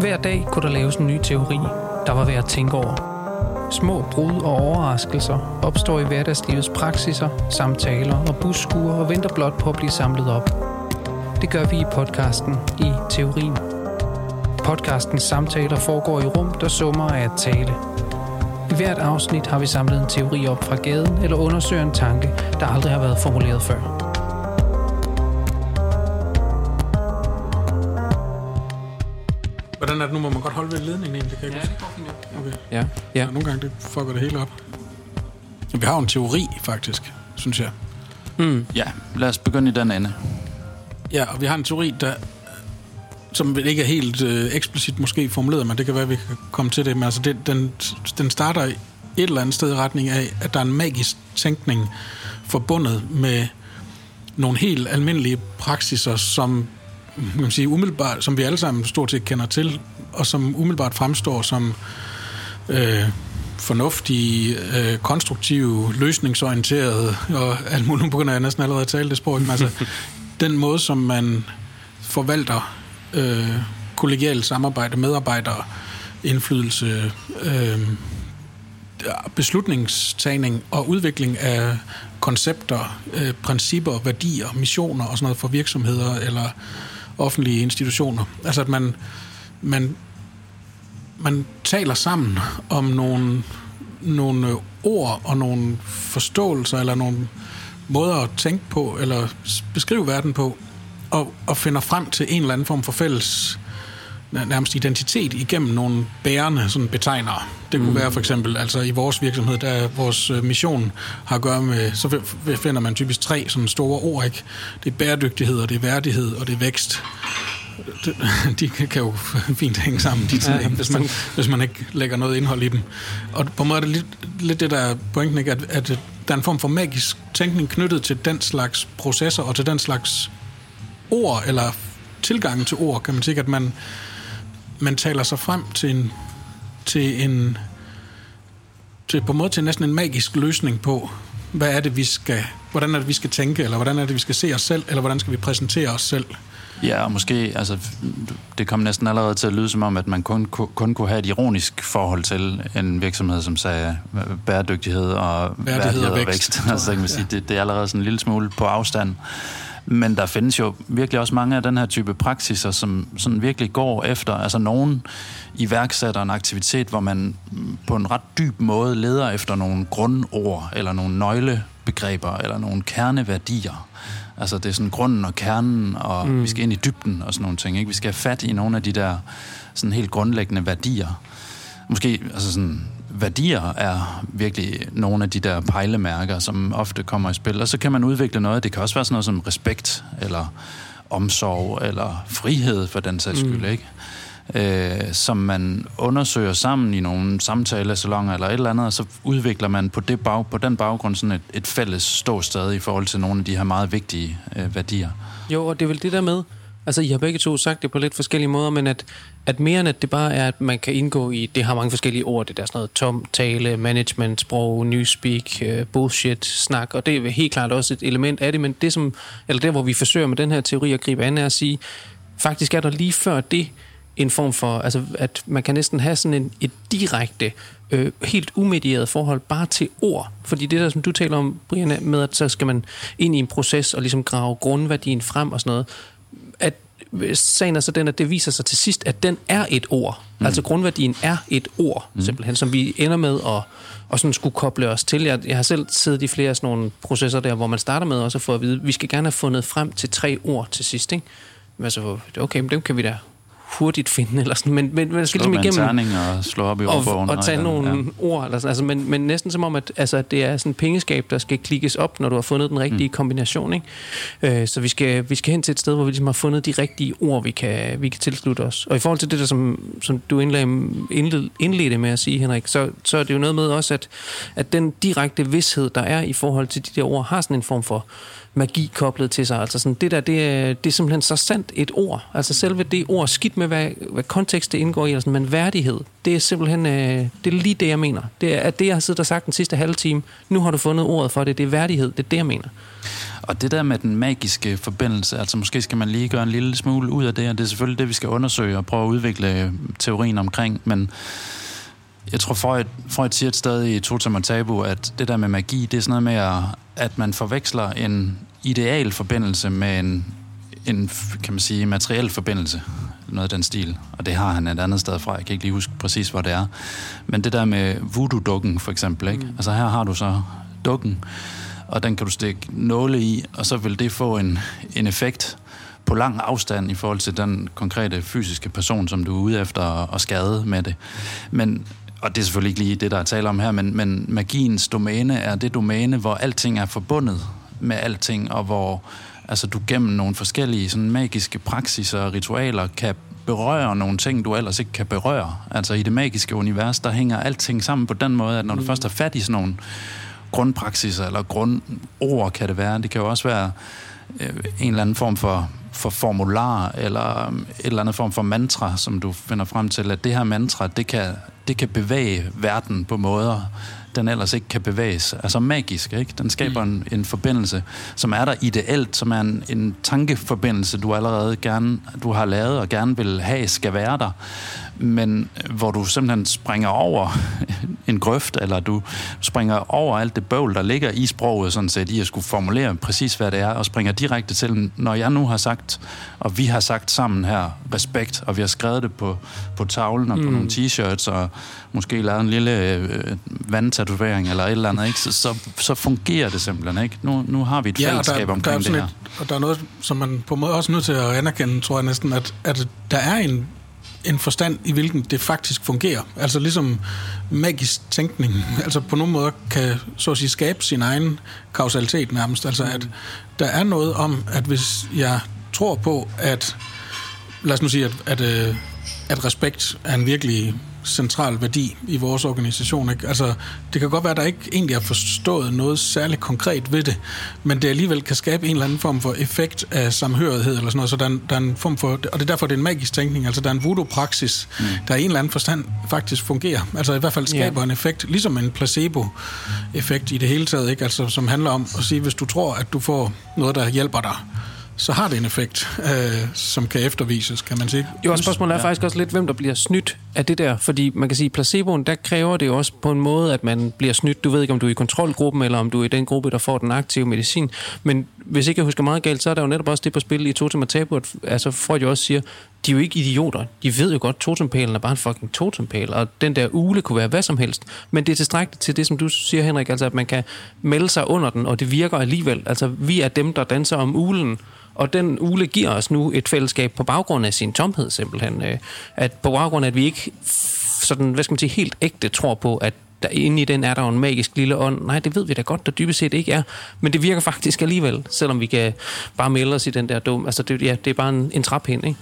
Hver dag kunne der laves en ny teori, der var værd at tænke over. Små brud og overraskelser opstår i hverdagslivets praksiser, samtaler og busskuer og venter blot på at blive samlet op. Det gør vi i podcasten i Teorien. Podcastens samtaler foregår i rum, der summer af at tale. I hvert afsnit har vi samlet en teori op fra gaden eller undersøger en tanke, der aldrig har været formuleret før. Ledningen egentlig? Kan jeg ja, det går fint. Okay. Ja, ja. ja. Nogle gange det fucker det hele op. Vi har jo en teori, faktisk, synes jeg. Mm. Ja, lad os begynde i den ende. Ja, og vi har en teori, der som ikke er helt øh, eksplicit måske formuleret, men det kan være, at vi kan komme til det. Men altså, det, den, den starter et eller andet sted i retning af, at der er en magisk tænkning forbundet med nogle helt almindelige praksiser, som man sige, umiddelbart, som vi alle sammen stort set kender til, og som umiddelbart fremstår som øh, fornuftige, øh, konstruktive, løsningsorienterede, og alt muligt, nu begynder jeg næsten allerede at tale det sprog, men altså, den måde, som man forvalter øh, kollegialt samarbejde, medarbejdere, indflydelse, øh, beslutningstagning og udvikling af koncepter, øh, principper, værdier, missioner og sådan noget for virksomheder eller offentlige institutioner. Altså at man, man, man taler sammen om nogle, nogle ord og nogle forståelser eller nogle måder at tænke på eller beskrive verden på, og, og finder frem til en eller anden form for fælles nærmest identitet igennem nogle bærende sådan betegnere. Det kunne mm. være for eksempel, altså i vores virksomhed, der vores øh, mission har at gøre med, så finder man typisk tre sådan store ord, ikke? Det er bæredygtighed, og det er værdighed, og det er vækst. De kan jo fint hænge sammen, de tre, ja, hvis, man, hvis man ikke lægger noget indhold i dem. Og på en måde er det lidt, lidt det, der er pointen, ikke? At, at der er en form for magisk tænkning knyttet til den slags processer, og til den slags ord, eller tilgangen til ord, kan man sige, at man, man taler sig frem til en, til en til på en måde til næsten en magisk løsning på, hvad er det, vi skal, hvordan er det, vi skal tænke, eller hvordan er det, vi skal se os selv, eller hvordan skal vi præsentere os selv. Ja, og måske, altså, det kom næsten allerede til at lyde som om, at man kun, kun kunne have et ironisk forhold til en virksomhed, som sagde bæredygtighed og værdighed, værdighed og vækst. vækst. altså, kan man sige, det, det er allerede sådan en lille smule på afstand. Men der findes jo virkelig også mange af den her type praksiser, som sådan virkelig går efter, altså nogen iværksætter en aktivitet, hvor man på en ret dyb måde leder efter nogle grundord, eller nogle nøglebegreber, eller nogle kerneværdier. Altså det er sådan grunden og kernen, og mm. vi skal ind i dybden og sådan nogle ting. Ikke? Vi skal have fat i nogle af de der sådan helt grundlæggende værdier. Måske altså sådan værdier er virkelig nogle af de der pejlemærker, som ofte kommer i spil. Og så kan man udvikle noget. Det kan også være sådan noget som respekt, eller omsorg, eller frihed for den sags skyld, mm. ikke? Øh, som man undersøger sammen i nogle samtalesalonger eller et eller andet, og så udvikler man på, det bag, på den baggrund sådan et, et fælles ståsted i forhold til nogle af de her meget vigtige øh, værdier. Jo, og det er vel det der med, Altså, I har begge to sagt det på lidt forskellige måder, men at, at mere end at det bare er, at man kan indgå i, det har mange forskellige ord, det der sådan noget tom tale, management, sprog, newspeak, øh, bullshit, snak, og det er helt klart også et element af det, men det som, eller der hvor vi forsøger med den her teori at gribe an, er at sige, faktisk er der lige før det, en form for, altså at man kan næsten have sådan en, et direkte, øh, helt umedieret forhold bare til ord. Fordi det der, som du taler om, Brian, med at så skal man ind i en proces og ligesom grave grundværdien frem og sådan noget, at sagen er så den, at det viser sig til sidst, at den er et ord. Mm. Altså grundværdien er et ord, mm. simpelthen, som vi ender med at og sådan skulle koble os til. Jeg, jeg har selv siddet i flere sådan nogle processer der, hvor man starter med også at få at vide, at vi skal gerne have fundet frem til tre ord til sidst. Ikke? Altså, okay, men dem kan vi da hurtigt finde, eller sådan, men, men man skal slå ligesom igennem... og slå op i ordbogen. Og, og tage nogle ja. ord, eller sådan, altså, men, men næsten som om, at altså, det er sådan et pengeskab, der skal klikkes op, når du har fundet den rigtige mm. kombination. Ikke? Øh, så vi skal, vi skal hen til et sted, hvor vi ligesom har fundet de rigtige ord, vi kan, vi kan tilslutte os. Og i forhold til det der, som, som du indled, indledte med at sige, Henrik, så, så er det jo noget med også, at, at den direkte vidshed, der er i forhold til de der ord, har sådan en form for magi koblet til sig. Altså sådan, det der, det er, det er simpelthen så sandt et ord. Altså selve det ord, skidt med hvad, hvad kontekst det indgår i, altså, men værdighed, det er simpelthen, øh, det er lige det, jeg mener. Det er at det, jeg har siddet og sagt den sidste halve time. Nu har du fundet ordet for det. Det er værdighed. Det er det, jeg mener. Og det der med den magiske forbindelse, altså måske skal man lige gøre en lille smule ud af det, og det er selvfølgelig det, vi skal undersøge og prøve at udvikle øh, teorien omkring, men jeg tror, Freud, Freud siger et sted i Totem og Tabu, at det der med magi, det er sådan noget med, at, at man forveksler en ideal forbindelse med en, en, kan man sige, materiel forbindelse. Noget af den stil. Og det har han et andet sted fra. Jeg kan ikke lige huske præcis, hvor det er. Men det der med voodoo-dukken, for eksempel. Ikke? Mm. Altså her har du så dukken, og den kan du stikke nåle i, og så vil det få en, en effekt på lang afstand i forhold til den konkrete fysiske person, som du er ude efter at skade med det. Men og det er selvfølgelig ikke lige det, der er tale om her, men, men magiens domæne er det domæne, hvor alting er forbundet med alting, og hvor altså, du gennem nogle forskellige sådan, magiske praksiser og ritualer kan berøre nogle ting, du ellers ikke kan berøre. Altså i det magiske univers, der hænger alting sammen på den måde, at når du mm. først har fat i sådan nogle grundpraksiser, eller grundord kan det være, det kan jo også være øh, en eller anden form for for formular eller um, et eller andet form for mantra, som du finder frem til, at det her mantra, det kan, det kan bevæge verden på måder, den ellers ikke kan bevæges. Altså magisk, ikke? Den skaber mm. en, en forbindelse, som er der ideelt, som er en, en tankeforbindelse, du allerede gerne, du har lavet og gerne vil have, skal være der men hvor du simpelthen springer over en grøft, eller du springer over alt det bøvl, der ligger i sproget, sådan set, i at skulle formulere præcis, hvad det er, og springer direkte til, når jeg nu har sagt, og vi har sagt sammen her, respekt, og vi har skrevet det på, på tavlen og på mm. nogle t-shirts, og måske lavet en lille øh, vandtatovering eller et eller andet, ikke? Så, så, så fungerer det simpelthen, ikke? Nu, nu har vi et ja, fællesskab der, omkring der det her. Et, og der er noget, som man på en måde også er nødt til at anerkende, tror jeg næsten, at, at der er en en forstand i, hvilken det faktisk fungerer. Altså ligesom magisk tænkning, altså på nogle måder kan så at sige skabe sin egen kausalitet nærmest. Altså at der er noget om, at hvis jeg tror på, at lad os nu sige, at, at, øh, at respekt er en virkelig central værdi i vores organisation. Ikke? Altså, det kan godt være, at der ikke egentlig har forstået noget særligt konkret ved det, men det alligevel kan skabe en eller anden form for effekt af samhørighed eller sådan noget, så der er, en, der er en form for, og det er derfor, det er en magisk tænkning, altså der er en voodoo-praksis, mm. der i en eller anden forstand faktisk fungerer, altså i hvert fald skaber yeah. en effekt, ligesom en placebo-effekt i det hele taget, ikke? Altså, som handler om at sige, hvis du tror, at du får noget, der hjælper dig, så har det en effekt, øh, som kan eftervises, kan man sige. Jo, og spørgsmålet er ja. faktisk også lidt, hvem der bliver snydt af det der. Fordi man kan sige, placeboen, der kræver det jo også på en måde, at man bliver snydt. Du ved ikke, om du er i kontrolgruppen, eller om du er i den gruppe, der får den aktive medicin. Men hvis ikke jeg husker meget galt, så er der jo netop også det på spil i Totem og Tabu, at altså Freud jo også siger, de er jo ikke idioter. De ved jo godt, at totempælen er bare en fucking totempæl, og den der ule kunne være hvad som helst. Men det er tilstrækkeligt til det, som du siger, Henrik, altså at man kan melde sig under den, og det virker alligevel. Altså vi er dem, der danser om ulen, og den ule giver os nu et fællesskab på baggrund af sin tomhed simpelthen. Øh, at på baggrund af, at vi ikke sådan, hvad skal man sige, helt ægte tror på, at der inde i den er der en magisk lille ånd. Nej, det ved vi da godt, der dybest set ikke er. Men det virker faktisk alligevel, selvom vi kan bare melde os i den der dum. Altså, det, ja, det er bare en, en trappind, ikke?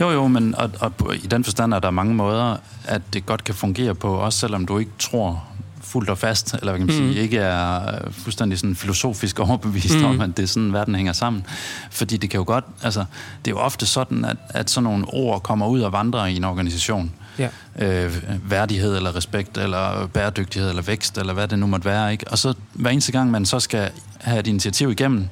Jo, jo, men og, og i den forstand er der mange måder, at det godt kan fungere på, også selvom du ikke tror fuldt og fast, eller hvad kan man mm. sige, ikke er fuldstændig sådan filosofisk overbevist mm. om, at det er sådan, verden hænger sammen. Fordi det kan jo godt, altså, det er jo ofte sådan, at, at sådan nogle ord kommer ud og vandrer i en organisation. Ja. Øh, værdighed, eller respekt, eller bæredygtighed, eller vækst, eller hvad det nu måtte være. Ikke? Og så hver eneste gang, man så skal have et initiativ igennem,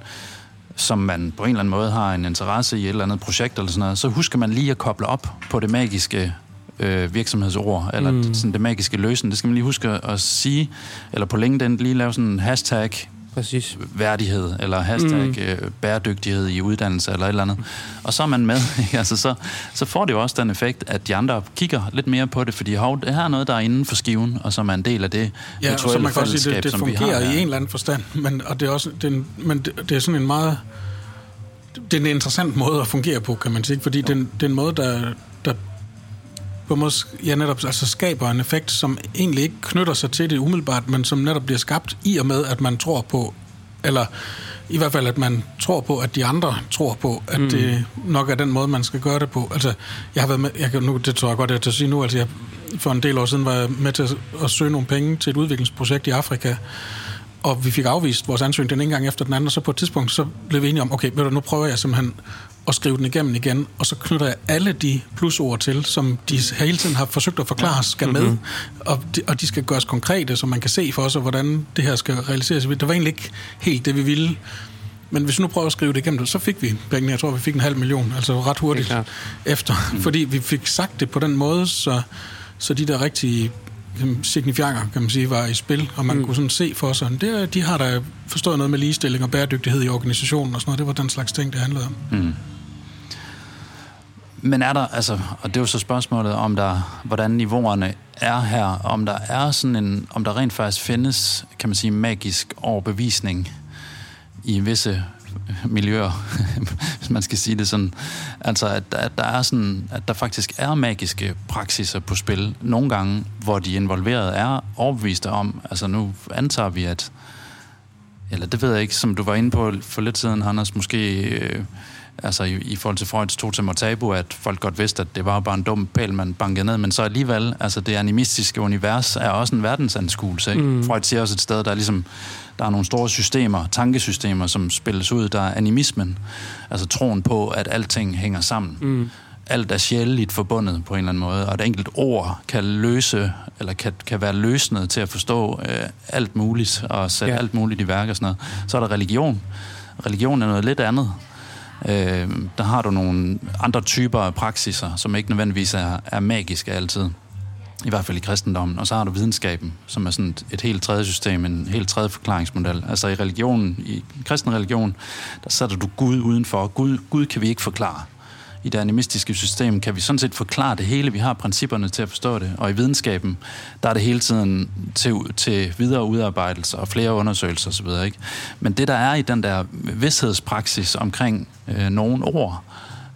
som man på en eller anden måde har en interesse i et eller andet projekt eller sådan noget, så husker man lige at koble op på det magiske øh, virksomhedsord, eller mm. sådan det magiske løsen. Det skal man lige huske at sige, eller på LinkedIn lige lave sådan en hashtag Præcis. værdighed, eller hashtag mm. øh, bæredygtighed i uddannelse, eller et eller andet. Og så er man med. altså, så, så får det jo også den effekt, at de andre kigger lidt mere på det, fordi hov, det her er noget, der er inden for skiven, og som er en del af det ja, så man kan sige, det, det fungerer i en eller anden forstand, men, og det er også, det, men det, det er sådan en meget det er en interessant måde at fungere på, kan man sige, fordi det, det er en måde, der på måde, ja, netop altså skaber en effekt, som egentlig ikke knytter sig til det umiddelbart, men som netop bliver skabt i og med, at man tror på, eller i hvert fald, at man tror på, at de andre tror på, at mm. det nok er den måde, man skal gøre det på. Altså, jeg har været med, jeg kan, nu, det tror jeg godt, jeg til at sige nu, altså jeg, for en del år siden var jeg med til at, at søge nogle penge til et udviklingsprojekt i Afrika, og vi fik afvist vores ansøgning den ene gang efter den anden, og så på et tidspunkt, så blev vi enige om, okay, ved du, nu prøver jeg simpelthen at skrive den igennem igen, og så knytter jeg alle de plusord til, som de hele tiden har forsøgt at forklare, skal med, mm-hmm. og, de, og de skal gøres konkrete, så man kan se for os, hvordan det her skal realiseres. Det var egentlig ikke helt det, vi ville. Men hvis vi nu prøver at skrive det igennem, så fik vi pengene. Jeg tror, vi fik en halv million, altså ret hurtigt efter. Mm. Fordi vi fik sagt det på den måde, så, så de der rigtige signifianger, kan man sige, var i spil, og man mm. kunne sådan se for sig, det, de har da forstået noget med ligestilling og bæredygtighed i organisationen og sådan noget. Det var den slags ting, det handlede om. Mm. Men er der, altså, og det er jo så spørgsmålet, om der, hvordan niveauerne er her, om der er sådan en, om der rent faktisk findes, kan man sige, magisk overbevisning i visse miljøer, hvis man skal sige det sådan. Altså, at, at, der er sådan, at der faktisk er magiske praksiser på spil. Nogle gange, hvor de involverede er overbeviste om, altså nu antager vi, at eller det ved jeg ikke, som du var inde på for lidt siden, Anders, måske øh, altså i, i forhold til Freuds totem og tabu, at folk godt vidste, at det var bare en dum pæl, man bankede ned, men så alligevel, altså det animistiske univers er også en verdensanskuelse. Ikke? Mm. Freud siger også et sted, der er ligesom, der er nogle store systemer, tankesystemer, som spilles ud. Der er animismen, altså troen på, at alting hænger sammen. Mm. Alt er sjældent forbundet på en eller anden måde, og et enkelt ord kan løse, eller kan, kan være løsnet til at forstå øh, alt muligt, og sætte ja. alt muligt i værk og sådan noget. Så er der religion. Religion er noget lidt andet. Øh, der har du nogle andre typer af praksiser, som ikke nødvendigvis er, er magiske altid. I hvert fald i kristendommen. Og så har du videnskaben, som er sådan et, et helt tredje system, en helt tredje forklaringsmodel. Altså i religionen, i kristen religion, der sætter du Gud udenfor. Gud, Gud kan vi ikke forklare i det animistiske system kan vi sådan set forklare det hele. Vi har principperne til at forstå det. Og i videnskaben, der er det hele tiden til, til videre udarbejdelse og flere undersøgelser osv. Ikke? Men det, der er i den der vidsthedspraksis omkring øh, nogle ord,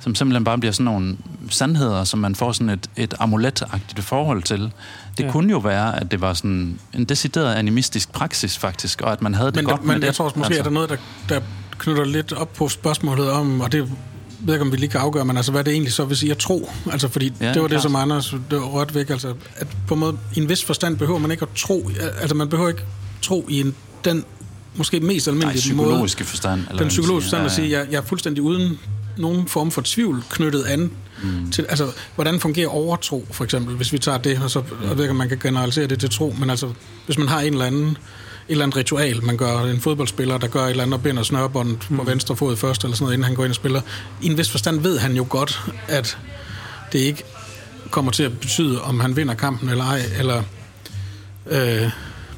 som simpelthen bare bliver sådan nogle sandheder, som man får sådan et, et amuletagtigt forhold til. Det ja. kunne jo være, at det var sådan en decideret animistisk praksis faktisk, og at man havde det men, godt men med jeg det. tror også, måske altså. er der noget, der, der knytter lidt op på spørgsmålet om, og det ved ikke, om vi lige kan afgøre, men altså, hvad det egentlig så vil sige at tro. Altså, fordi ja, det var klart. det, som Anders det var rødt væk. Altså, at på en måde, i en vis forstand behøver man ikke at tro. Altså, man behøver ikke tro i en, den måske mest almindelige Nej, psykologiske måde. forstand. Eller den psykologiske forstand ja, ja. at sige, jeg, jeg er fuldstændig uden nogen form for tvivl knyttet an mm. til, altså, hvordan fungerer overtro, for eksempel, hvis vi tager det, og så, jeg ved ikke, om man kan generalisere det til tro, men altså, hvis man har en eller anden eller andet ritual, man gør en fodboldspiller, der gør et eller andet og binder snørbåndet mm. på venstre fod først, eller sådan noget, inden han går ind og spiller. I en vis forstand ved han jo godt, at det ikke kommer til at betyde, om han vinder kampen eller ej, eller øh,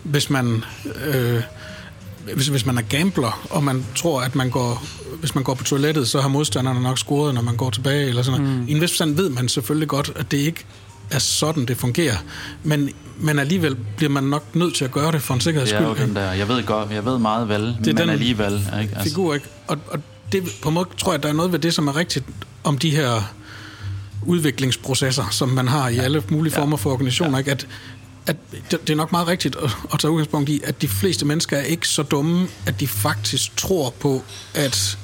hvis man... Øh, hvis, hvis man er gambler, og man tror, at man går, hvis man går på toilettet, så har modstanderne nok scoret, når man går tilbage, eller sådan mm. I en vis forstand ved man selvfølgelig godt, at det ikke er sådan, det fungerer. Men, men alligevel bliver man nok nødt til at gøre det for en sikkerheds skyld. Det er jo den der, jeg ved godt, jeg ved meget vel, det er men den alligevel. Ikke? Altså. Figur, ikke? Og, og det, på en måde tror jeg, at der er noget ved det, som er rigtigt om de her udviklingsprocesser, som man har i ja. alle mulige former for organisationer, ja. ikke? At, at det, det er nok meget rigtigt at, at tage udgangspunkt i, at de fleste mennesker er ikke så dumme, at de faktisk tror på, at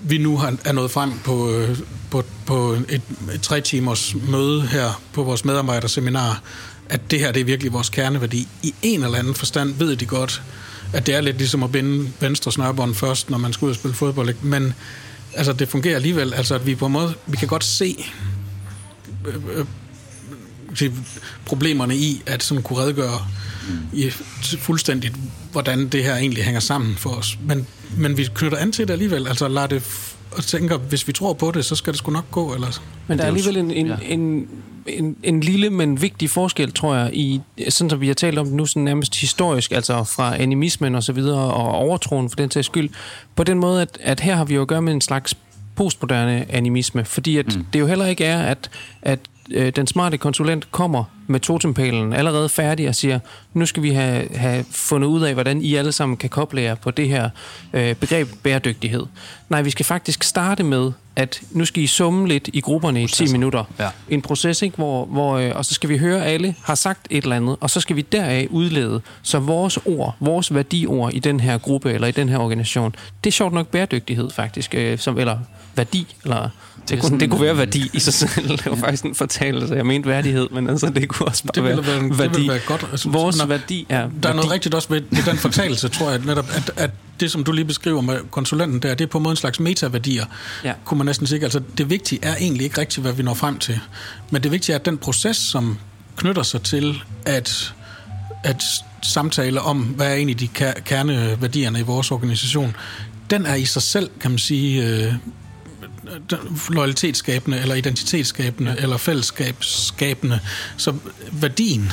vi nu har, er nået frem på, øh, på, på et, et tre timers møde her på vores medarbejderseminar, at det her det er virkelig vores kerneværdi. I en eller anden forstand ved de godt, at det er lidt ligesom at binde venstre snørbånd først, når man skal ud og spille fodbold. Ikke? Men altså, det fungerer alligevel. Altså, at vi på en måde, vi kan godt se øh, øh, problemerne i, at sådan kunne redegøre i fuldstændigt, hvordan det her egentlig hænger sammen for os. Men, men vi knytter an til det alligevel. Altså lad det og tænker, hvis vi tror på det, så skal det sgu nok gå. Eller... Men der er alligevel en, en, ja. en, en, en lille, men vigtig forskel, tror jeg, i, sådan som vi har talt om det nu, sådan nærmest historisk, altså fra animismen og så videre, og overtroen for den sags skyld, på den måde, at, at her har vi jo at gøre med en slags postmoderne animisme, fordi at mm. det jo heller ikke er, at, at øh, den smarte konsulent kommer med totempælen allerede færdig og siger, nu skal vi have, have fundet ud af, hvordan I alle sammen kan koble jer på det her øh, begreb bæredygtighed. Nej, vi skal faktisk starte med, at nu skal I summe lidt i grupperne i 10 minutter. Ja. En proces, ikke? Hvor, hvor, øh, og så skal vi høre, at alle har sagt et eller andet, og så skal vi deraf udlede, så vores ord, vores værdiord i den her gruppe eller i den her organisation, det er sjovt nok bæredygtighed faktisk, øh, som, eller værdi, eller det, kunne, det kunne være værdi i sig selv. Det var faktisk en fortalelse. Jeg mente værdighed, men altså, det kunne også bare det være, være værdi. Det ville være godt. Altså, Vores når, værdi er Der værdi. er noget rigtigt også ved, ved den fortalelse, tror jeg, netop, at, at det, som du lige beskriver med konsulenten der, det er på en måde en slags metaværdier, ja. kunne man næsten sige. Altså, det vigtige er egentlig ikke rigtigt, hvad vi når frem til. Men det vigtige er, at den proces, som knytter sig til at, at samtale om, hvad er egentlig de kerneværdierne i vores organisation, den er i sig selv, kan man sige, øh, loyalitetsskabende, eller identitetsskabende, ja. eller fællesskabsskabende. Så værdien,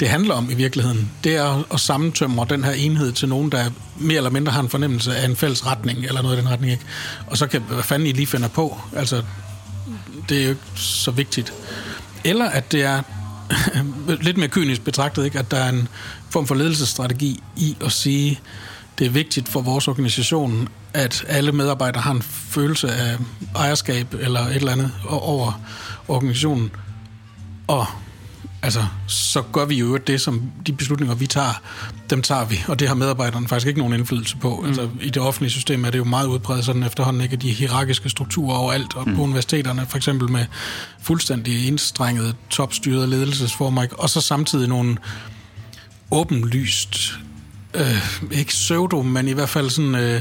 det handler om i virkeligheden, det er at sammentømre den her enhed til nogen, der mere eller mindre har en fornemmelse af en fælles retning, eller noget i den retning, ikke? Og så kan, hvad fanden I lige finder på, altså, det er jo ikke så vigtigt. Eller at det er lidt mere kynisk betragtet, ikke? at der er en form for ledelsesstrategi i at sige, det er vigtigt for vores organisation, at alle medarbejdere har en følelse af ejerskab eller et eller andet over organisationen. Og altså, så gør vi jo det, som de beslutninger, vi tager, dem tager vi, og det har medarbejderne faktisk ikke nogen indflydelse på. Mm. Altså, I det offentlige system er det jo meget udbredt sådan efterhånden, ikke? De hierarkiske strukturer overalt, og mm. på universiteterne for eksempel med fuldstændig indstrenget, topstyrede ledelsesformer, ikke? og så samtidig nogle åbenlyst, øh, ikke pseudo, men i hvert fald sådan... Øh,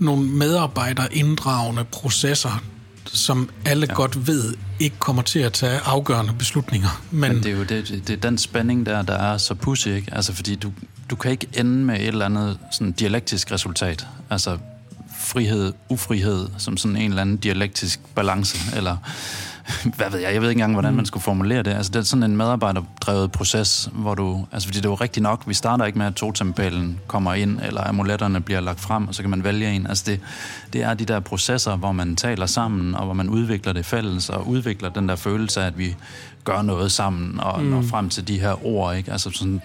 nogle medarbejder inddragende processer, som alle ja. godt ved ikke kommer til at tage afgørende beslutninger. Men, Men det er jo det, det er den spænding der, der er så pussy, ikke? Altså fordi du, du kan ikke ende med et eller andet sådan dialektisk resultat. Altså frihed, ufrihed, som sådan en eller anden dialektisk balance, eller hvad ved jeg, jeg ved ikke engang, hvordan man mm. skulle formulere det. Altså, det er sådan en medarbejderdrevet proces, hvor du, altså fordi det er jo rigtigt nok, vi starter ikke med, at totempælen kommer ind, eller amuletterne bliver lagt frem, og så kan man vælge en. Altså det, det er de der processer, hvor man taler sammen, og hvor man udvikler det fælles, og udvikler den der følelse af, at vi gør noget sammen, og mm. når frem til de her ord, ikke? Altså sådan,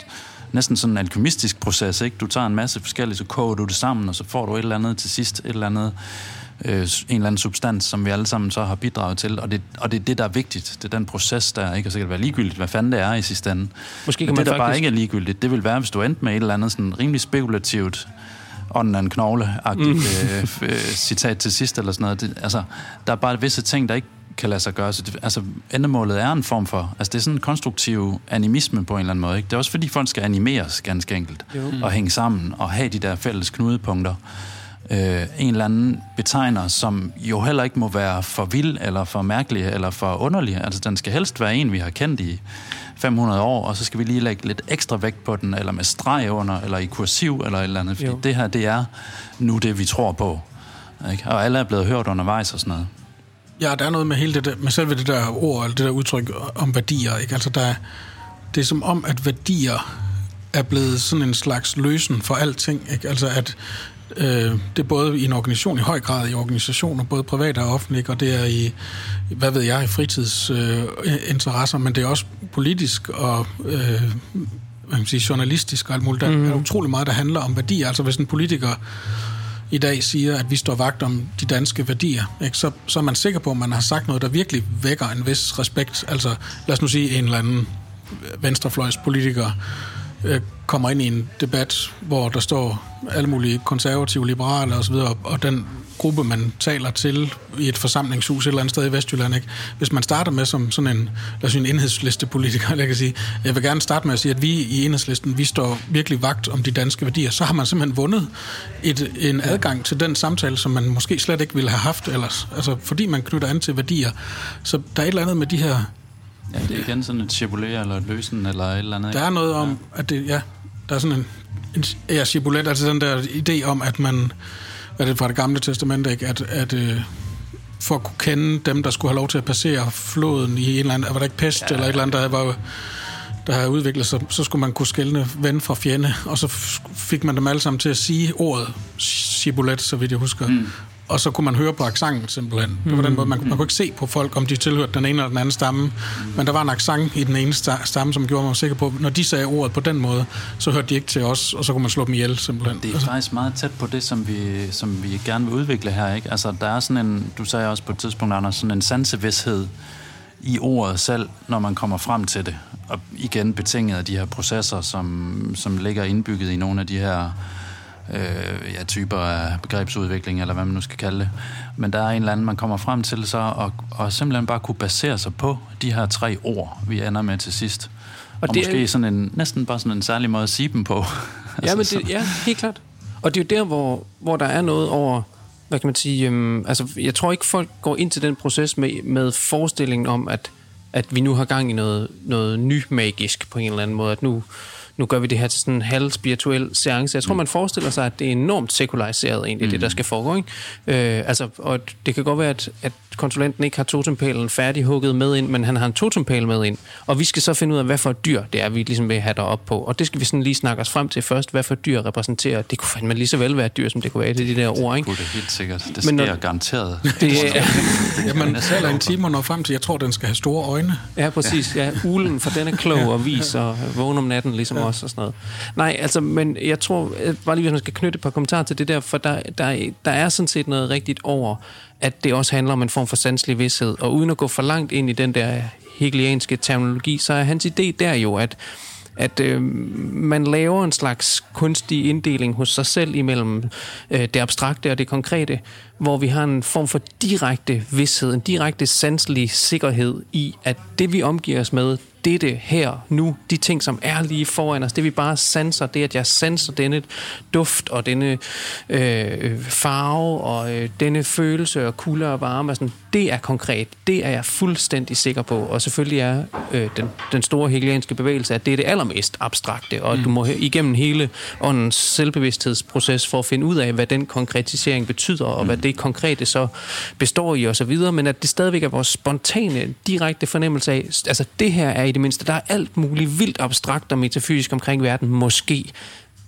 næsten sådan en alkymistisk proces, ikke? Du tager en masse forskellige, så koger du det sammen, og så får du et eller andet til sidst, et eller andet øh, en eller anden substans, som vi alle sammen så har bidraget til, og det, og det er det, der er vigtigt. Det er den proces, der ikke? Kan det være ligegyldigt, hvad fanden det er i sidste ende. Måske kan Men man det, der faktisk... bare ikke er ligegyldigt, det vil være, hvis du endte med et eller andet sådan rimelig spekulativt ånden af en knogle mm. øh, øh, citat til sidst, eller sådan noget. Det, altså, der er bare visse ting, der ikke kan lade sig gøre. Så det, altså, endemålet er en form for... Altså, det er sådan en konstruktiv animisme på en eller anden måde. Ikke? Det er også fordi, folk skal animeres ganske enkelt. Jo. Og hænge sammen og have de der fælles knudepunkter øh, en eller anden betegner, som jo heller ikke må være for vild, eller for mærkelig, eller for underlig. Altså, den skal helst være en, vi har kendt i 500 år, og så skal vi lige lægge lidt ekstra vægt på den, eller med streg under, eller i kursiv, eller et eller andet. Fordi jo. det her, det er nu det, vi tror på. Ikke? Og alle er blevet hørt undervejs og sådan noget. Ja, der er noget med hele det der, med selve det der ord, eller det der udtryk om værdier. Ikke? Altså, der, det er som om, at værdier er blevet sådan en slags løsen for alting. Ikke? Altså, at Øh, det er både i en organisation, i høj grad i organisationer, både private og offentlige, og det er i, hvad ved jeg, i fritidsinteresser, øh, men det er også politisk og øh, hvad kan sige, journalistisk og alt muligt. Der mm. er utrolig meget, der handler om værdier. Altså hvis en politiker i dag siger, at vi står vagt om de danske værdier, ikke? Så, så er man sikker på, at man har sagt noget, der virkelig vækker en vis respekt. Altså lad os nu sige en eller anden venstrefløjspolitiker, øh, kommer ind i en debat, hvor der står alle mulige konservative, liberale osv., og den gruppe, man taler til i et forsamlingshus et eller andet sted i Vestjylland, ikke? hvis man starter med som sådan en, lad os sige, en enhedslistepolitiker, jeg kan sige, jeg vil gerne starte med at sige, at vi i enhedslisten, vi står virkelig vagt om de danske værdier, så har man simpelthen vundet et, en adgang til den samtale, som man måske slet ikke ville have haft ellers. Altså, fordi man knytter an til værdier. Så der er et eller andet med de her Ja, det er igen sådan et cibulet eller et løsen eller et eller andet. Der er noget om, ja. at det, ja, der er sådan en, en ja, cibulet, altså den der idé om, at man, hvad er det fra det gamle testament, ikke? at, at øh, for at kunne kende dem, der skulle have lov til at passere floden i en eller anden, var der ikke pest ja, eller et eller andet, der var der har udviklet sig, så skulle man kunne skælne ven fra fjende, og så fik man dem alle sammen til at sige ordet cibulet, så vidt jeg husker. Mm og så kunne man høre på accenten simpelthen. Det var den måde, man, man kunne ikke se på folk, om de tilhørte den ene eller den anden stamme, men der var en accent i den ene stamme, som gjorde mig sikker på, når de sagde ordet på den måde, så hørte de ikke til os, og så kunne man slå dem ihjel simpelthen. Det er faktisk meget tæt på det, som vi, som vi gerne vil udvikle her. Ikke? Altså, der er sådan en, du sagde også på et tidspunkt, Anders, sådan en sansevidshed i ordet selv, når man kommer frem til det. Og igen betinget af de her processer, som, som ligger indbygget i nogle af de her øh, ja, typer af begrebsudvikling, eller hvad man nu skal kalde det. Men der er en eller anden, man kommer frem til så, og, og simpelthen bare kunne basere sig på de her tre ord, vi ender med til sidst. Og, og det måske er... sådan en, næsten bare sådan en særlig måde at sige dem på. ja, men det, ja, helt klart. Og det er jo der, hvor, hvor der er noget over, hvad kan man sige, øhm, altså jeg tror ikke folk går ind til den proces med, med forestillingen om, at, at vi nu har gang i noget, noget ny magisk på en eller anden måde, at nu, nu gør vi det her til sådan en halv spirituel seance. Jeg tror, man forestiller sig, at det er enormt sekulariseret egentlig, mm. det der skal foregå. Ikke? Øh, altså, og det kan godt være, at, at konsulenten ikke har totempælen færdighugget med ind, men han har en totempæl med ind. Og vi skal så finde ud af, hvad for et dyr det er, vi ligesom vil have derop på. Og det skal vi sådan lige snakke os frem til først, hvad for et dyr repræsenterer. Det kunne fandme lige så vel være et dyr, som det kunne være det de der ord. Ikke? Det er helt sikkert. Det sker når, garanteret. Det, er, Jamen, selv en time når frem til, jeg tror, den skal have store øjne. Ja, præcis. Ja, ulen, for den er klog og vis og vågen om natten, ligesom ja også og sådan noget. Nej, altså, men jeg tror, øh, bare lige hvis man skal knytte et par kommentarer til det der, for der, der, der er sådan set noget rigtigt over, at det også handler om en form for sanselig vidshed. Og uden at gå for langt ind i den der hegelianske terminologi, så er hans idé der jo, at at øh, man laver en slags kunstig inddeling hos sig selv imellem øh, det abstrakte og det konkrete, hvor vi har en form for direkte vidshed, en direkte sanselig sikkerhed i, at det vi omgiver os med, dette her, nu, de ting, som er lige foran os, det vi bare sanser, det at jeg sanser denne duft og denne øh, farve og øh, denne følelse og kulde og varme, og sådan, det er konkret. Det er jeg fuldstændig sikker på. Og selvfølgelig er øh, den, den store hegelianske bevægelse, at det er det allermest abstrakte, og mm. du må igennem hele åndens selvbevidsthedsproces for at finde ud af, hvad den konkretisering betyder, og mm. hvad det konkrete så består i osv., men at det stadigvæk er vores spontane, direkte fornemmelse af, altså det her er i det mindste, der er alt muligt vildt abstrakt og metafysisk omkring verden, måske.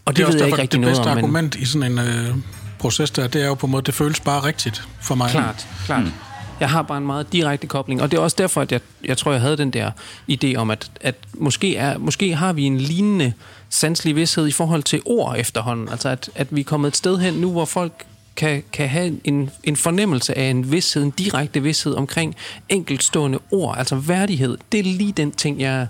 Og det, det er ved jeg ikke rigtig noget om. Det bedste argument men... i sådan en øh, proces der, det er jo på en måde, det føles bare rigtigt for mig. Klart, klart. Mm. Jeg har bare en meget direkte kobling, og det er også derfor, at jeg, jeg tror, jeg havde den der idé om, at, at måske, er, måske har vi en lignende sanselig vidshed i forhold til ord efterhånden. Altså, at, at vi er kommet et sted hen nu, hvor folk kan, kan have en, en fornemmelse af en vidshed, en direkte vidshed omkring enkeltstående ord, altså værdighed. Det er lige den ting, jeg,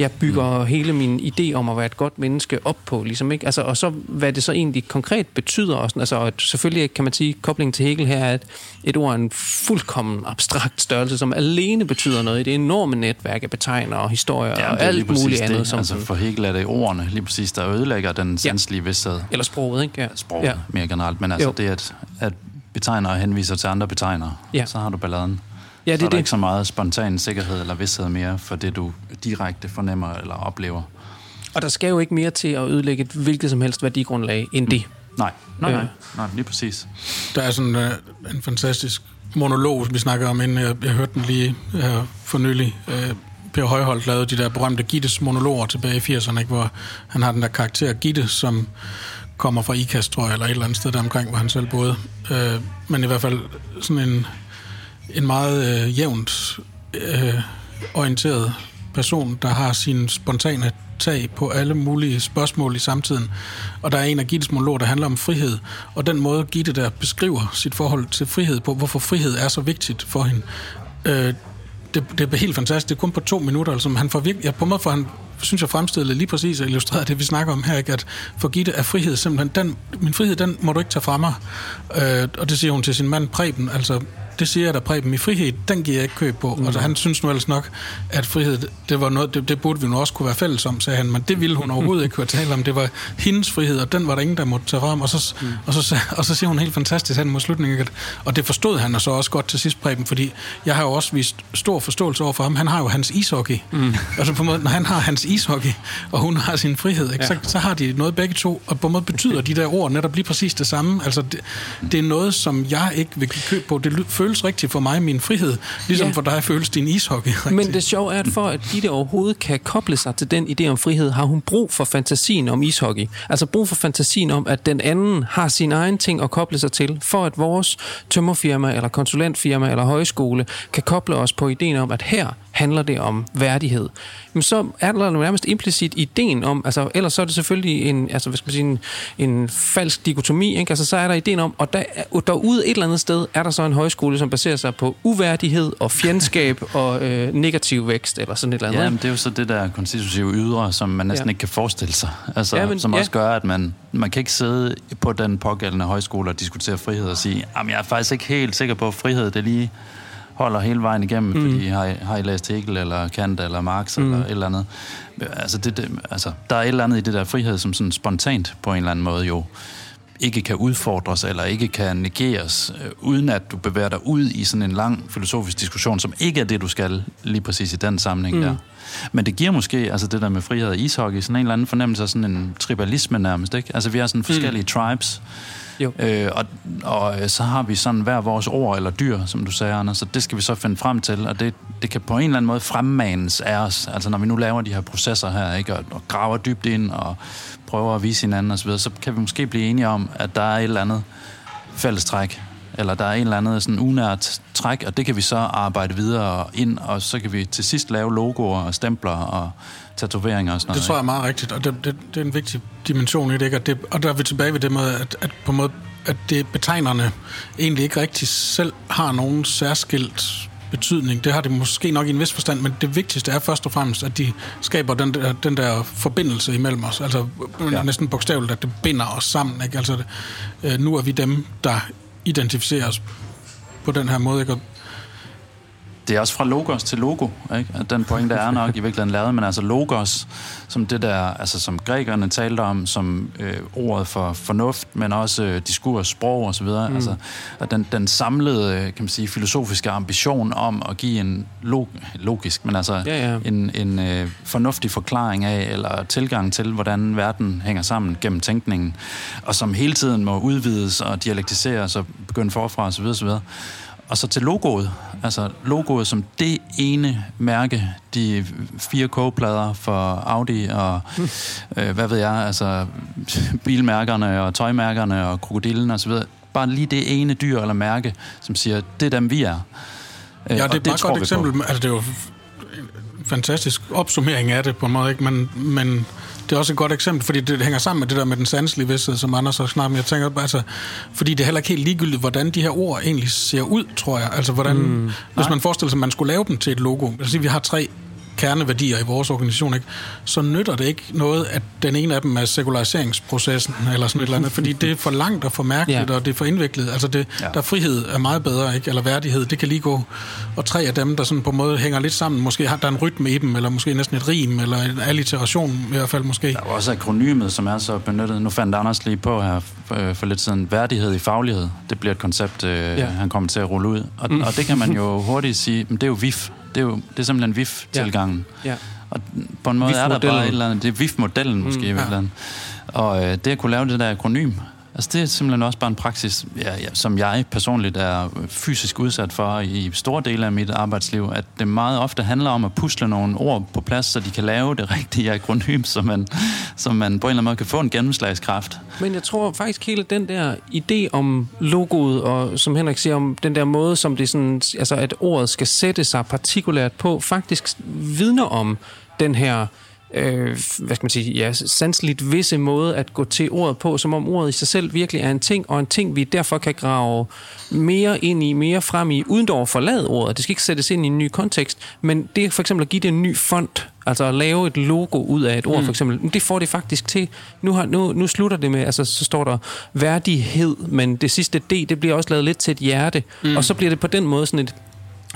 jeg bygger mm. hele min idé om at være et godt menneske op på, ligesom, ikke? Altså, og så hvad det så egentlig konkret betyder også. Altså, at selvfølgelig kan man sige, at koblingen til Hegel her er, at et ord er en fuldkommen abstrakt størrelse, som alene betyder noget i det enorme netværk af betegner og historier ja, og alt muligt andet. Som altså, for Hegel er det ordene lige præcis, der ødelægger den sanselige ja. vidsthed. Eller sproget, ikke? Ja. Sproget ja. mere generelt, men altså jo. det, at, at betegner henviser til andre betegnere, ja. så har du balladen. Ja, det, så er der det. ikke så meget spontan sikkerhed eller vidshed mere for det, du direkte fornemmer eller oplever. Og der skal jo ikke mere til at ødelægge et hvilket som helst værdigrundlag end det. Mm. Nej, nej, nej, nej, lige præcis. Der er sådan uh, en fantastisk monolog, vi snakker om, inden jeg, jeg hørte den lige her for nylig. Uh, Per Højholdt lavede de der berømte Gittes monologer tilbage i 80'erne, ikke, hvor han har den der karakter Gitte, som kommer fra IKAST, tror jeg, eller et eller andet sted der omkring, hvor han selv boede. Uh, men i hvert fald sådan en en meget øh, jævnt øh, orienteret person, der har sin spontane tag på alle mulige spørgsmål i samtiden. Og der er en af Gittes monologer, der handler om frihed. Og den måde, Gitte der beskriver sit forhold til frihed på, hvorfor frihed er så vigtigt for hende, øh, det, det er helt fantastisk. Det er kun på to minutter. Altså, han får virkelig, ja, på en måde får han synes jeg fremstillede lige præcis og illustreret det, vi snakker om her, ikke? at for Gitte er frihed simpelthen, den, min frihed, den må du ikke tage fra mig. Øh, og det siger hun til sin mand Preben, altså det siger jeg da Preben, i frihed, den giver jeg ikke køb på. Mm. Altså han synes nu ellers nok, at frihed, det, var noget, det, det burde vi nu også kunne være fælles om, sagde han, men det ville hun overhovedet ikke høre tale om. Det var hendes frihed, og den var der ingen, der måtte tage frem. Og så, mm. og så, og så siger hun helt fantastisk hen mod slutningen, at, og det forstod han og så også godt til sidst, Preben, fordi jeg har jo også vist stor forståelse over for ham. Han har jo hans ishockey. Mm. Altså på en måde, når han har hans ishockey, og hun har sin frihed, ikke? Ja. Så, så har de noget begge to, og på en måde betyder de der ord netop lige præcis det samme. Altså det, det er noget, som jeg ikke vil købe på. Det føles rigtigt for mig, min frihed, ligesom ja. for dig føles din ishockey rigtigt. Men det sjove er, at for at Gitte overhovedet kan koble sig til den idé om frihed, har hun brug for fantasien om ishockey. Altså brug for fantasien om, at den anden har sin egen ting at koble sig til, for at vores tømmerfirma, eller konsulentfirma, eller højskole kan koble os på ideen om, at her handler det om værdighed. Men så er der nærmest implicit ideen om, altså ellers så er det selvfølgelig en, altså hvad skal man sige, en, en falsk dikotomi, ikke? Altså så er der ideen om, og der, derude et eller andet sted er der så en højskole, som baserer sig på uværdighed og fjendskab og øh, negativ vækst, eller sådan et eller andet. Ja, men det er jo så det der konstitutive ydre, som man næsten ja. ikke kan forestille sig. Altså, ja, men, som også ja. gør, at man, man kan ikke sidde på den pågældende højskole og diskutere frihed og sige, jeg er faktisk ikke helt sikker på, at frihed det lige holder hele vejen igennem, mm. fordi har, har I læst Hegel, eller Kant, eller Marx, mm. eller et eller andet. Altså, det, det, altså, der er et eller andet i det der frihed, som sådan spontant på en eller anden måde jo ikke kan udfordres eller ikke kan negeres, øh, uden at du bevæger dig ud i sådan en lang filosofisk diskussion, som ikke er det, du skal lige præcis i den sammenhæng mm. der. Men det giver måske, altså det der med frihed og ishockey, sådan en eller anden fornemmelse af sådan en tribalisme nærmest, ikke? Altså vi har sådan forskellige mm. tribes, jo. Øh, og, og øh, så har vi sådan hver vores ord eller dyr, som du sagde, Anders, så det skal vi så finde frem til, og det, det kan på en eller anden måde fremmanes af os, altså når vi nu laver de her processer her, ikke, og, og graver dybt ind og prøver at vise hinanden osv., så kan vi måske blive enige om, at der er et eller andet fællestræk, eller der er en eller anden sådan unært træk, og det kan vi så arbejde videre ind, og så kan vi til sidst lave logoer og stempler og tatoveringer og sådan noget. Det tror jeg er meget rigtigt, og det, det, det er en vigtig dimension i det, ikke? At det, og der er vi tilbage ved det med, at, at på måde, at det betegnerne egentlig ikke rigtig selv har nogen særskilt betydning. Det har det måske nok i en vis forstand, men det vigtigste er først og fremmest, at de skaber den der, den der forbindelse imellem os. Altså ja. næsten bogstaveligt, at det binder os sammen. Ikke? Altså, øh, nu er vi dem, der identificerer os på den her måde. Ikke? Det er også fra logos til logo, ikke? At den pointe er nok i virkeligheden lavet, men altså logos, som det der, altså som grækerne talte om, som øh, ordet for fornuft, men også øh, diskurs, sprog videre, mm. altså at den, den samlede, kan man sige, filosofiske ambition om at give en log, logisk, men altså ja, ja. en, en øh, fornuftig forklaring af, eller tilgang til, hvordan verden hænger sammen gennem tænkningen, og som hele tiden må udvides og dialektiseres og begynde forfra så videre. Og så til logoet. Altså logoet som det ene mærke, de fire kogeplader for Audi og øh, hvad ved jeg, altså bilmærkerne og tøjmærkerne og krokodillen og så videre. Bare lige det ene dyr eller mærke, som siger, det er dem vi er. Øh, ja, det er et meget godt eksempel. Altså, det er jo fantastisk opsummering af det på en måde, ikke? Men, men det er også et godt eksempel, fordi det hænger sammen med det der med den sanselige vidsthed, som Anders har snakket om. Jeg tænker, altså, fordi det er heller ikke helt ligegyldigt, hvordan de her ord egentlig ser ud, tror jeg. Altså, hvordan, mm, hvis man forestiller sig, at man skulle lave dem til et logo. Altså, vi har tre kerneværdier i vores organisation, ikke? så nytter det ikke noget, at den ene af dem er sekulariseringsprocessen, eller sådan et eller andet, fordi det er for langt og for mærkeligt, ja. og det er for indviklet. Altså, det, ja. der frihed er meget bedre, ikke? eller værdighed, det kan lige gå. Og tre af dem, der sådan på en måde hænger lidt sammen, måske har der en rytme i dem, eller måske næsten et rim, eller en alliteration i hvert fald måske. Der er også akronymet, som er så benyttet. Nu fandt Anders lige på her for, for lidt siden, værdighed i faglighed. Det bliver et koncept, øh, ja. han kommer til at rulle ud. Og, mm. og det kan man jo hurtigt sige, men det er jo VIF, det er jo det er simpelthen VIF-tilgangen. Ja. ja. Og på en måde er der bare et eller andet, det er VIF-modellen måske mm, i virkeligheden. Ja. Og øh, det at kunne lave det der akronym, Altså det er simpelthen også bare en praksis, ja, ja, som jeg personligt er fysisk udsat for i store dele af mit arbejdsliv, at det meget ofte handler om at pusle nogle ord på plads, så de kan lave det rigtige akronym, så man, så man på en eller anden måde kan få en gennemslagskraft. Men jeg tror faktisk hele den der idé om logoet, og som Henrik siger, om den der måde, som det sådan, altså at ordet skal sætte sig partikulært på, faktisk vidner om den her øh, hvad skal man sige, ja, sandsligt visse måde at gå til ordet på, som om ordet i sig selv virkelig er en ting, og en ting, vi derfor kan grave mere ind i, mere frem i, uden dog at forlade ordet. Det skal ikke sættes ind i en ny kontekst, men det er for eksempel at give det en ny font, altså at lave et logo ud af et ord, mm. for eksempel, det får det faktisk til. Nu, har, nu, nu slutter det med, altså så står der værdighed, men det sidste D, det bliver også lavet lidt til et hjerte, mm. og så bliver det på den måde sådan et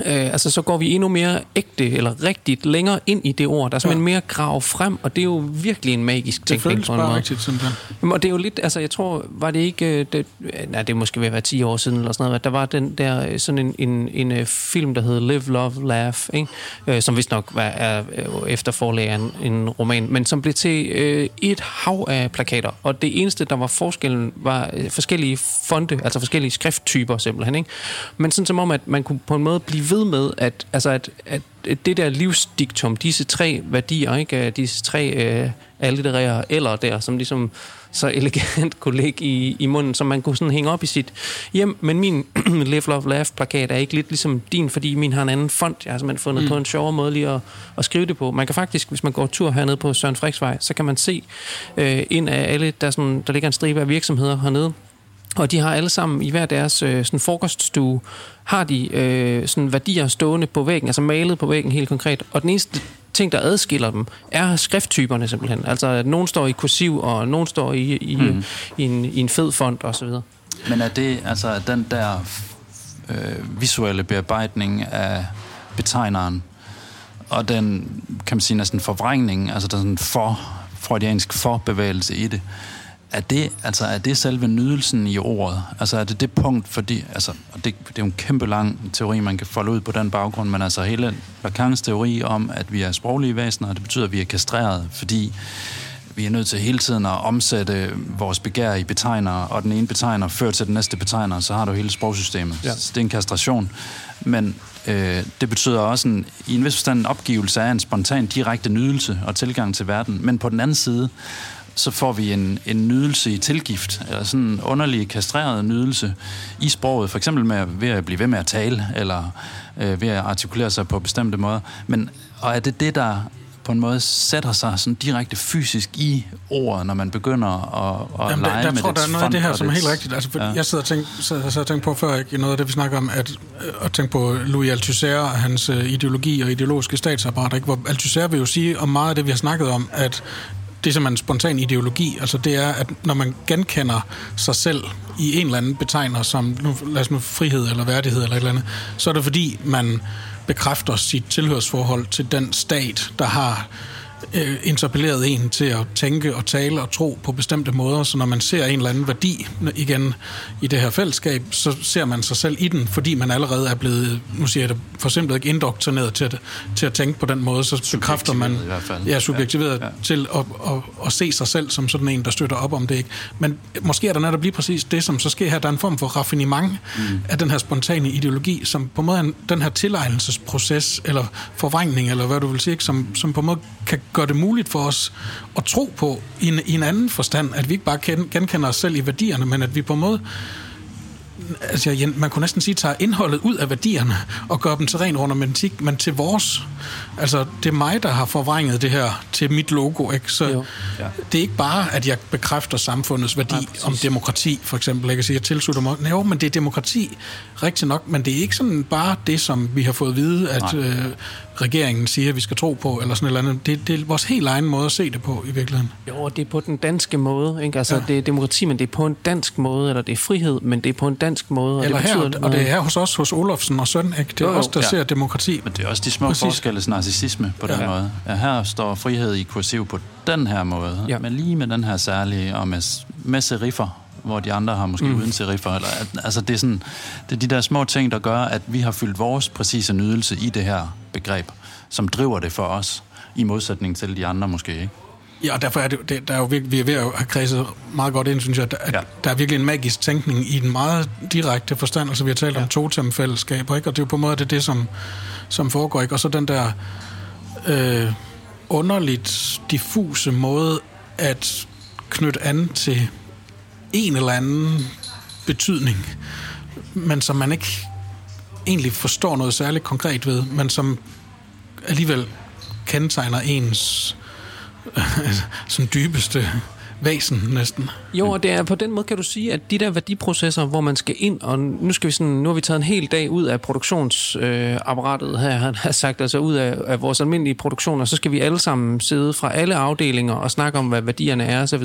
Øh, altså så går vi endnu mere ægte eller rigtigt længere ind i det ord. Der er simpelthen ja. mere grav frem, og det er jo virkelig en magisk ting. Det føles bare rigtigt, sådan der. Og det er jo lidt, altså jeg tror, var det ikke, øh, det, nej det måske være 10 år siden eller sådan noget, der var den der øh, sådan en, en, en, en film, der hed Live, Love, Laugh, ikke? Øh, som vist nok var, er efter forlag en, en roman, men som blev til øh, et hav af plakater, og det eneste, der var forskellen, var forskellige fonte, altså forskellige skrifttyper simpelthen, ikke? Men sådan som om, at man kunne på en måde blive ved med, at, altså at, at det der livsdiktum, disse tre værdier, ikke, disse tre øh, alliterære eller der, som ligesom så elegant kunne ligge i, i munden, som man kunne sådan hænge op i sit hjem. Men min Live, Love, Laugh plakat er ikke lidt ligesom din, fordi min har en anden font. Jeg har simpelthen fundet mm. på en sjovere måde lige at, at skrive det på. Man kan faktisk, hvis man går tur hernede på Søren Frederiksvej, så kan man se øh, ind af alle, der, sådan, der ligger en stribe af virksomheder hernede, og de har alle sammen i hver deres øh, sådan frokoststue, har de øh, sådan værdier stående på væggen, altså malet på væggen helt konkret. Og den eneste ting, der adskiller dem, er skrifttyperne simpelthen. Altså, at nogen står i kursiv, og nogen står i, i, mm. i, en, i en fed font osv. Men er det, altså den der øh, visuelle bearbejdning af betegneren, og den, kan man sige, næsten forvrængning, altså der sådan for, freudiansk forbevægelse i det, er det, altså, er det selve nydelsen i ordet? Altså er det det punkt, fordi, altså, og det, det er jo en kæmpe lang teori, man kan folde ud på den baggrund, men altså hele Lacans teori om, at vi er sproglige væsener, det betyder, at vi er kastreret, fordi vi er nødt til hele tiden at omsætte vores begær i betegner, og den ene betegner fører til den næste betegner, så har du hele sprogsystemet. Ja. Så det er en kastration. Men øh, det betyder også en, i en vis forstand en opgivelse af en spontan direkte nydelse og tilgang til verden. Men på den anden side, så får vi en, en nydelse i tilgift, eller sådan en underlig kastreret nydelse i sproget, for eksempel med, ved at blive ved med at tale, eller øh, ved at artikulere sig på bestemte måder. Men, og er det det, der på en måde sætter sig sådan direkte fysisk i ordet, når man begynder at, at Jamen, lege der, der med tror, der er noget af det her, som er helt rigtigt. Altså, ja. Jeg sidder og tænker, så, så tænkt på før, ikke, noget af det, vi snakker om, at, at tænke på Louis Althusser og hans uh, ideologi og ideologiske statsapparat, ikke? hvor Althusser vil jo sige om meget af det, vi har snakket om, at det, som er en spontan ideologi, altså det er, at når man genkender sig selv i en eller anden betegner som, nu, lad os nu, frihed eller værdighed eller et eller andet, så er det fordi, man bekræfter sit tilhørsforhold til den stat, der har øh, interpelleret en til at tænke og tale og tro på bestemte måder, så når man ser en eller anden værdi igen i det her fællesskab, så ser man sig selv i den, fordi man allerede er blevet, nu siger jeg det for simpelthen ikke indoktrineret til at, til at tænke på den måde, så bekræfter man, ja, subjektiveret ja, ja. til at, at, at, se sig selv som sådan en, der støtter op om det. Ikke? Men måske er der netop lige præcis det, som så sker her, der er en form for raffinement mm. af den her spontane ideologi, som på en måde den her tilegnelsesproces, eller forvrængning, eller hvad du vil sige, som, som på en måde kan gør det muligt for os at tro på i en, i en anden forstand, at vi ikke bare genkender os selv i værdierne, men at vi på en måde altså, man kunne næsten sige, tager indholdet ud af værdierne og gør dem til ren ornamentik, men til vores. Altså, det er mig, der har forvrænget det her til mit logo, ikke? Så jo. ja. det er ikke bare, at jeg bekræfter samfundets værdi ja, om demokrati, for eksempel. Jeg kan sige, at jeg tilslutter mig. Jo, men det er demokrati, rigtig nok, men det er ikke sådan bare det, som vi har fået at vide, at øh, regeringen siger, at vi skal tro på, eller sådan noget andet. Det, det er vores helt egen måde at se det på, i virkeligheden. Jo, det er på den danske måde. Ikke? Altså, ja. det er demokrati, men det er på en dansk måde, eller det er frihed, men det er på en dansk måde. Og eller det her, og det er her hos os, hos Olofsen og Søn, ikke? det er jo, os, der ja. ser demokrati. Men det er også de små Præcis. forskelles narcissisme på den ja. måde. Ja, her står frihed i kursiv på den her måde, ja. men lige med den her særlige, og med, med seriffer, hvor de andre har måske mm. uden seriffer. Eller, altså det er, sådan, det er de der små ting, der gør, at vi har fyldt vores præcise nydelse i det her begreb, som driver det for os, i modsætning til de andre måske, ikke? Ja, og derfor er det, det der er jo virkelig, vi er ved at have kredset meget godt ind, synes jeg, at ja. der er virkelig en magisk tænkning i den meget direkte forstand. Altså, vi har talt ja. om totemfællesskaber, ikke? Og det er jo på en måde det, det som, som foregår, ikke? Og så den der øh, underligt diffuse måde at knytte an til en eller anden betydning, men som man ikke egentlig forstår noget særligt konkret ved, men som alligevel kendetegner ens sådan dybeste væsen næsten. Jo, og det er på den måde kan du sige, at de der værdiprocesser, hvor man skal ind, og nu skal vi sådan, nu har vi taget en hel dag ud af produktionsapparatet øh, her, han har sagt, altså ud af, af vores almindelige produktioner, så skal vi alle sammen sidde fra alle afdelinger og snakke om, hvad værdierne er osv.,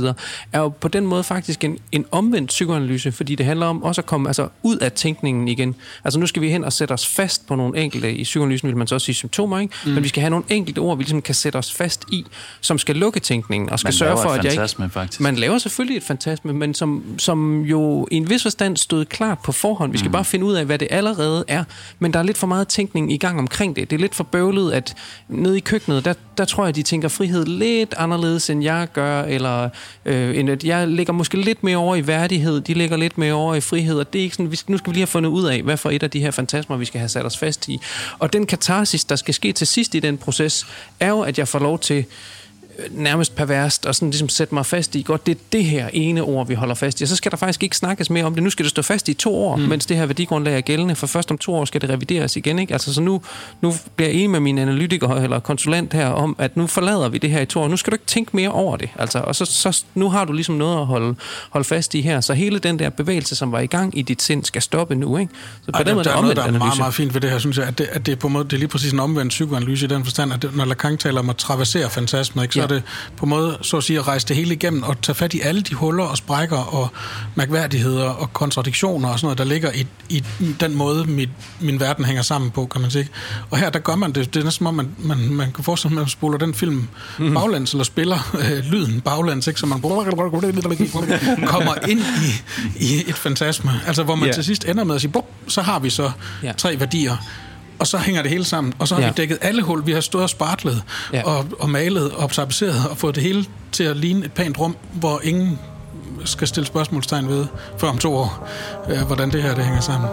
er jo på den måde faktisk en, en omvendt psykoanalyse, fordi det handler om også at komme altså, ud af tænkningen igen. Altså nu skal vi hen og sætte os fast på nogle enkelte, i psykoanalysen vil man så også sige symptomer, ikke? Mm. men vi skal have nogle enkelte ord, vi ligesom kan sætte os fast i, som skal lukke tænkningen, og skal sørge for, at jeg ikke... Faktisk. Man laver selvfølgelig et fantasme, men som, som jo i en vis forstand stod klart på forhånd. Vi skal mm. bare finde ud af, hvad det allerede er. Men der er lidt for meget tænkning i gang omkring det. Det er lidt for bøvlet, at nede i køkkenet, der, der tror jeg, de tænker frihed lidt anderledes, end jeg gør, eller øh, end at jeg ligger måske lidt mere over i værdighed, de ligger lidt mere over i frihed, og det er ikke sådan, vi, nu skal vi lige have fundet ud af, hvad for et af de her fantasmer, vi skal have sat os fast i. Og den katarsis, der skal ske til sidst i den proces, er jo, at jeg får lov til nærmest perverst og sådan ligesom sætte mig fast i, godt, det er det her ene ord, vi holder fast i. Og så skal der faktisk ikke snakkes mere om det. Nu skal det stå fast i to år, mm. mens det her værdigrundlag er gældende. For først om to år skal det revideres igen. Ikke? Altså, så nu, nu bliver jeg enig med min analytiker eller konsulent her om, at nu forlader vi det her i to år. Nu skal du ikke tænke mere over det. Altså, og så, så nu har du ligesom noget at holde, holde fast i her. Så hele den der bevægelse, som var i gang i dit sind, skal stoppe nu. Ikke? Så på Ej, den måde, der, er noget, der er meget, meget fint ved det her, synes jeg, at det, at det, er på måde, det er lige præcis en omvendt psykoanalyse i den forstand, at det, når Lacan taler om at traversere fantasmet, ikke, så det på en måde, så at sige, at rejse det hele igennem og tage fat i alle de huller og sprækker og mærkværdigheder og kontradiktioner og sådan noget, der ligger i, i den måde, mit, min verden hænger sammen på, kan man sige. Og her, der gør man det, det er næsten som om, man, man, man kan forestille sig, at man spoler den film mm. eller spiller øh, lyden baglands, ikke? så man kommer ind i, i et fantasme. Altså, hvor man yeah. til sidst ender med at sige, så har vi så yeah. tre værdier og så hænger det hele sammen, og så har ja. vi dækket alle hul. Vi har stået og spartlet, ja. og, og malet, og observeret, og fået det hele til at ligne et pænt rum, hvor ingen skal stille spørgsmålstegn ved for om to år, øh, hvordan det her det hænger sammen.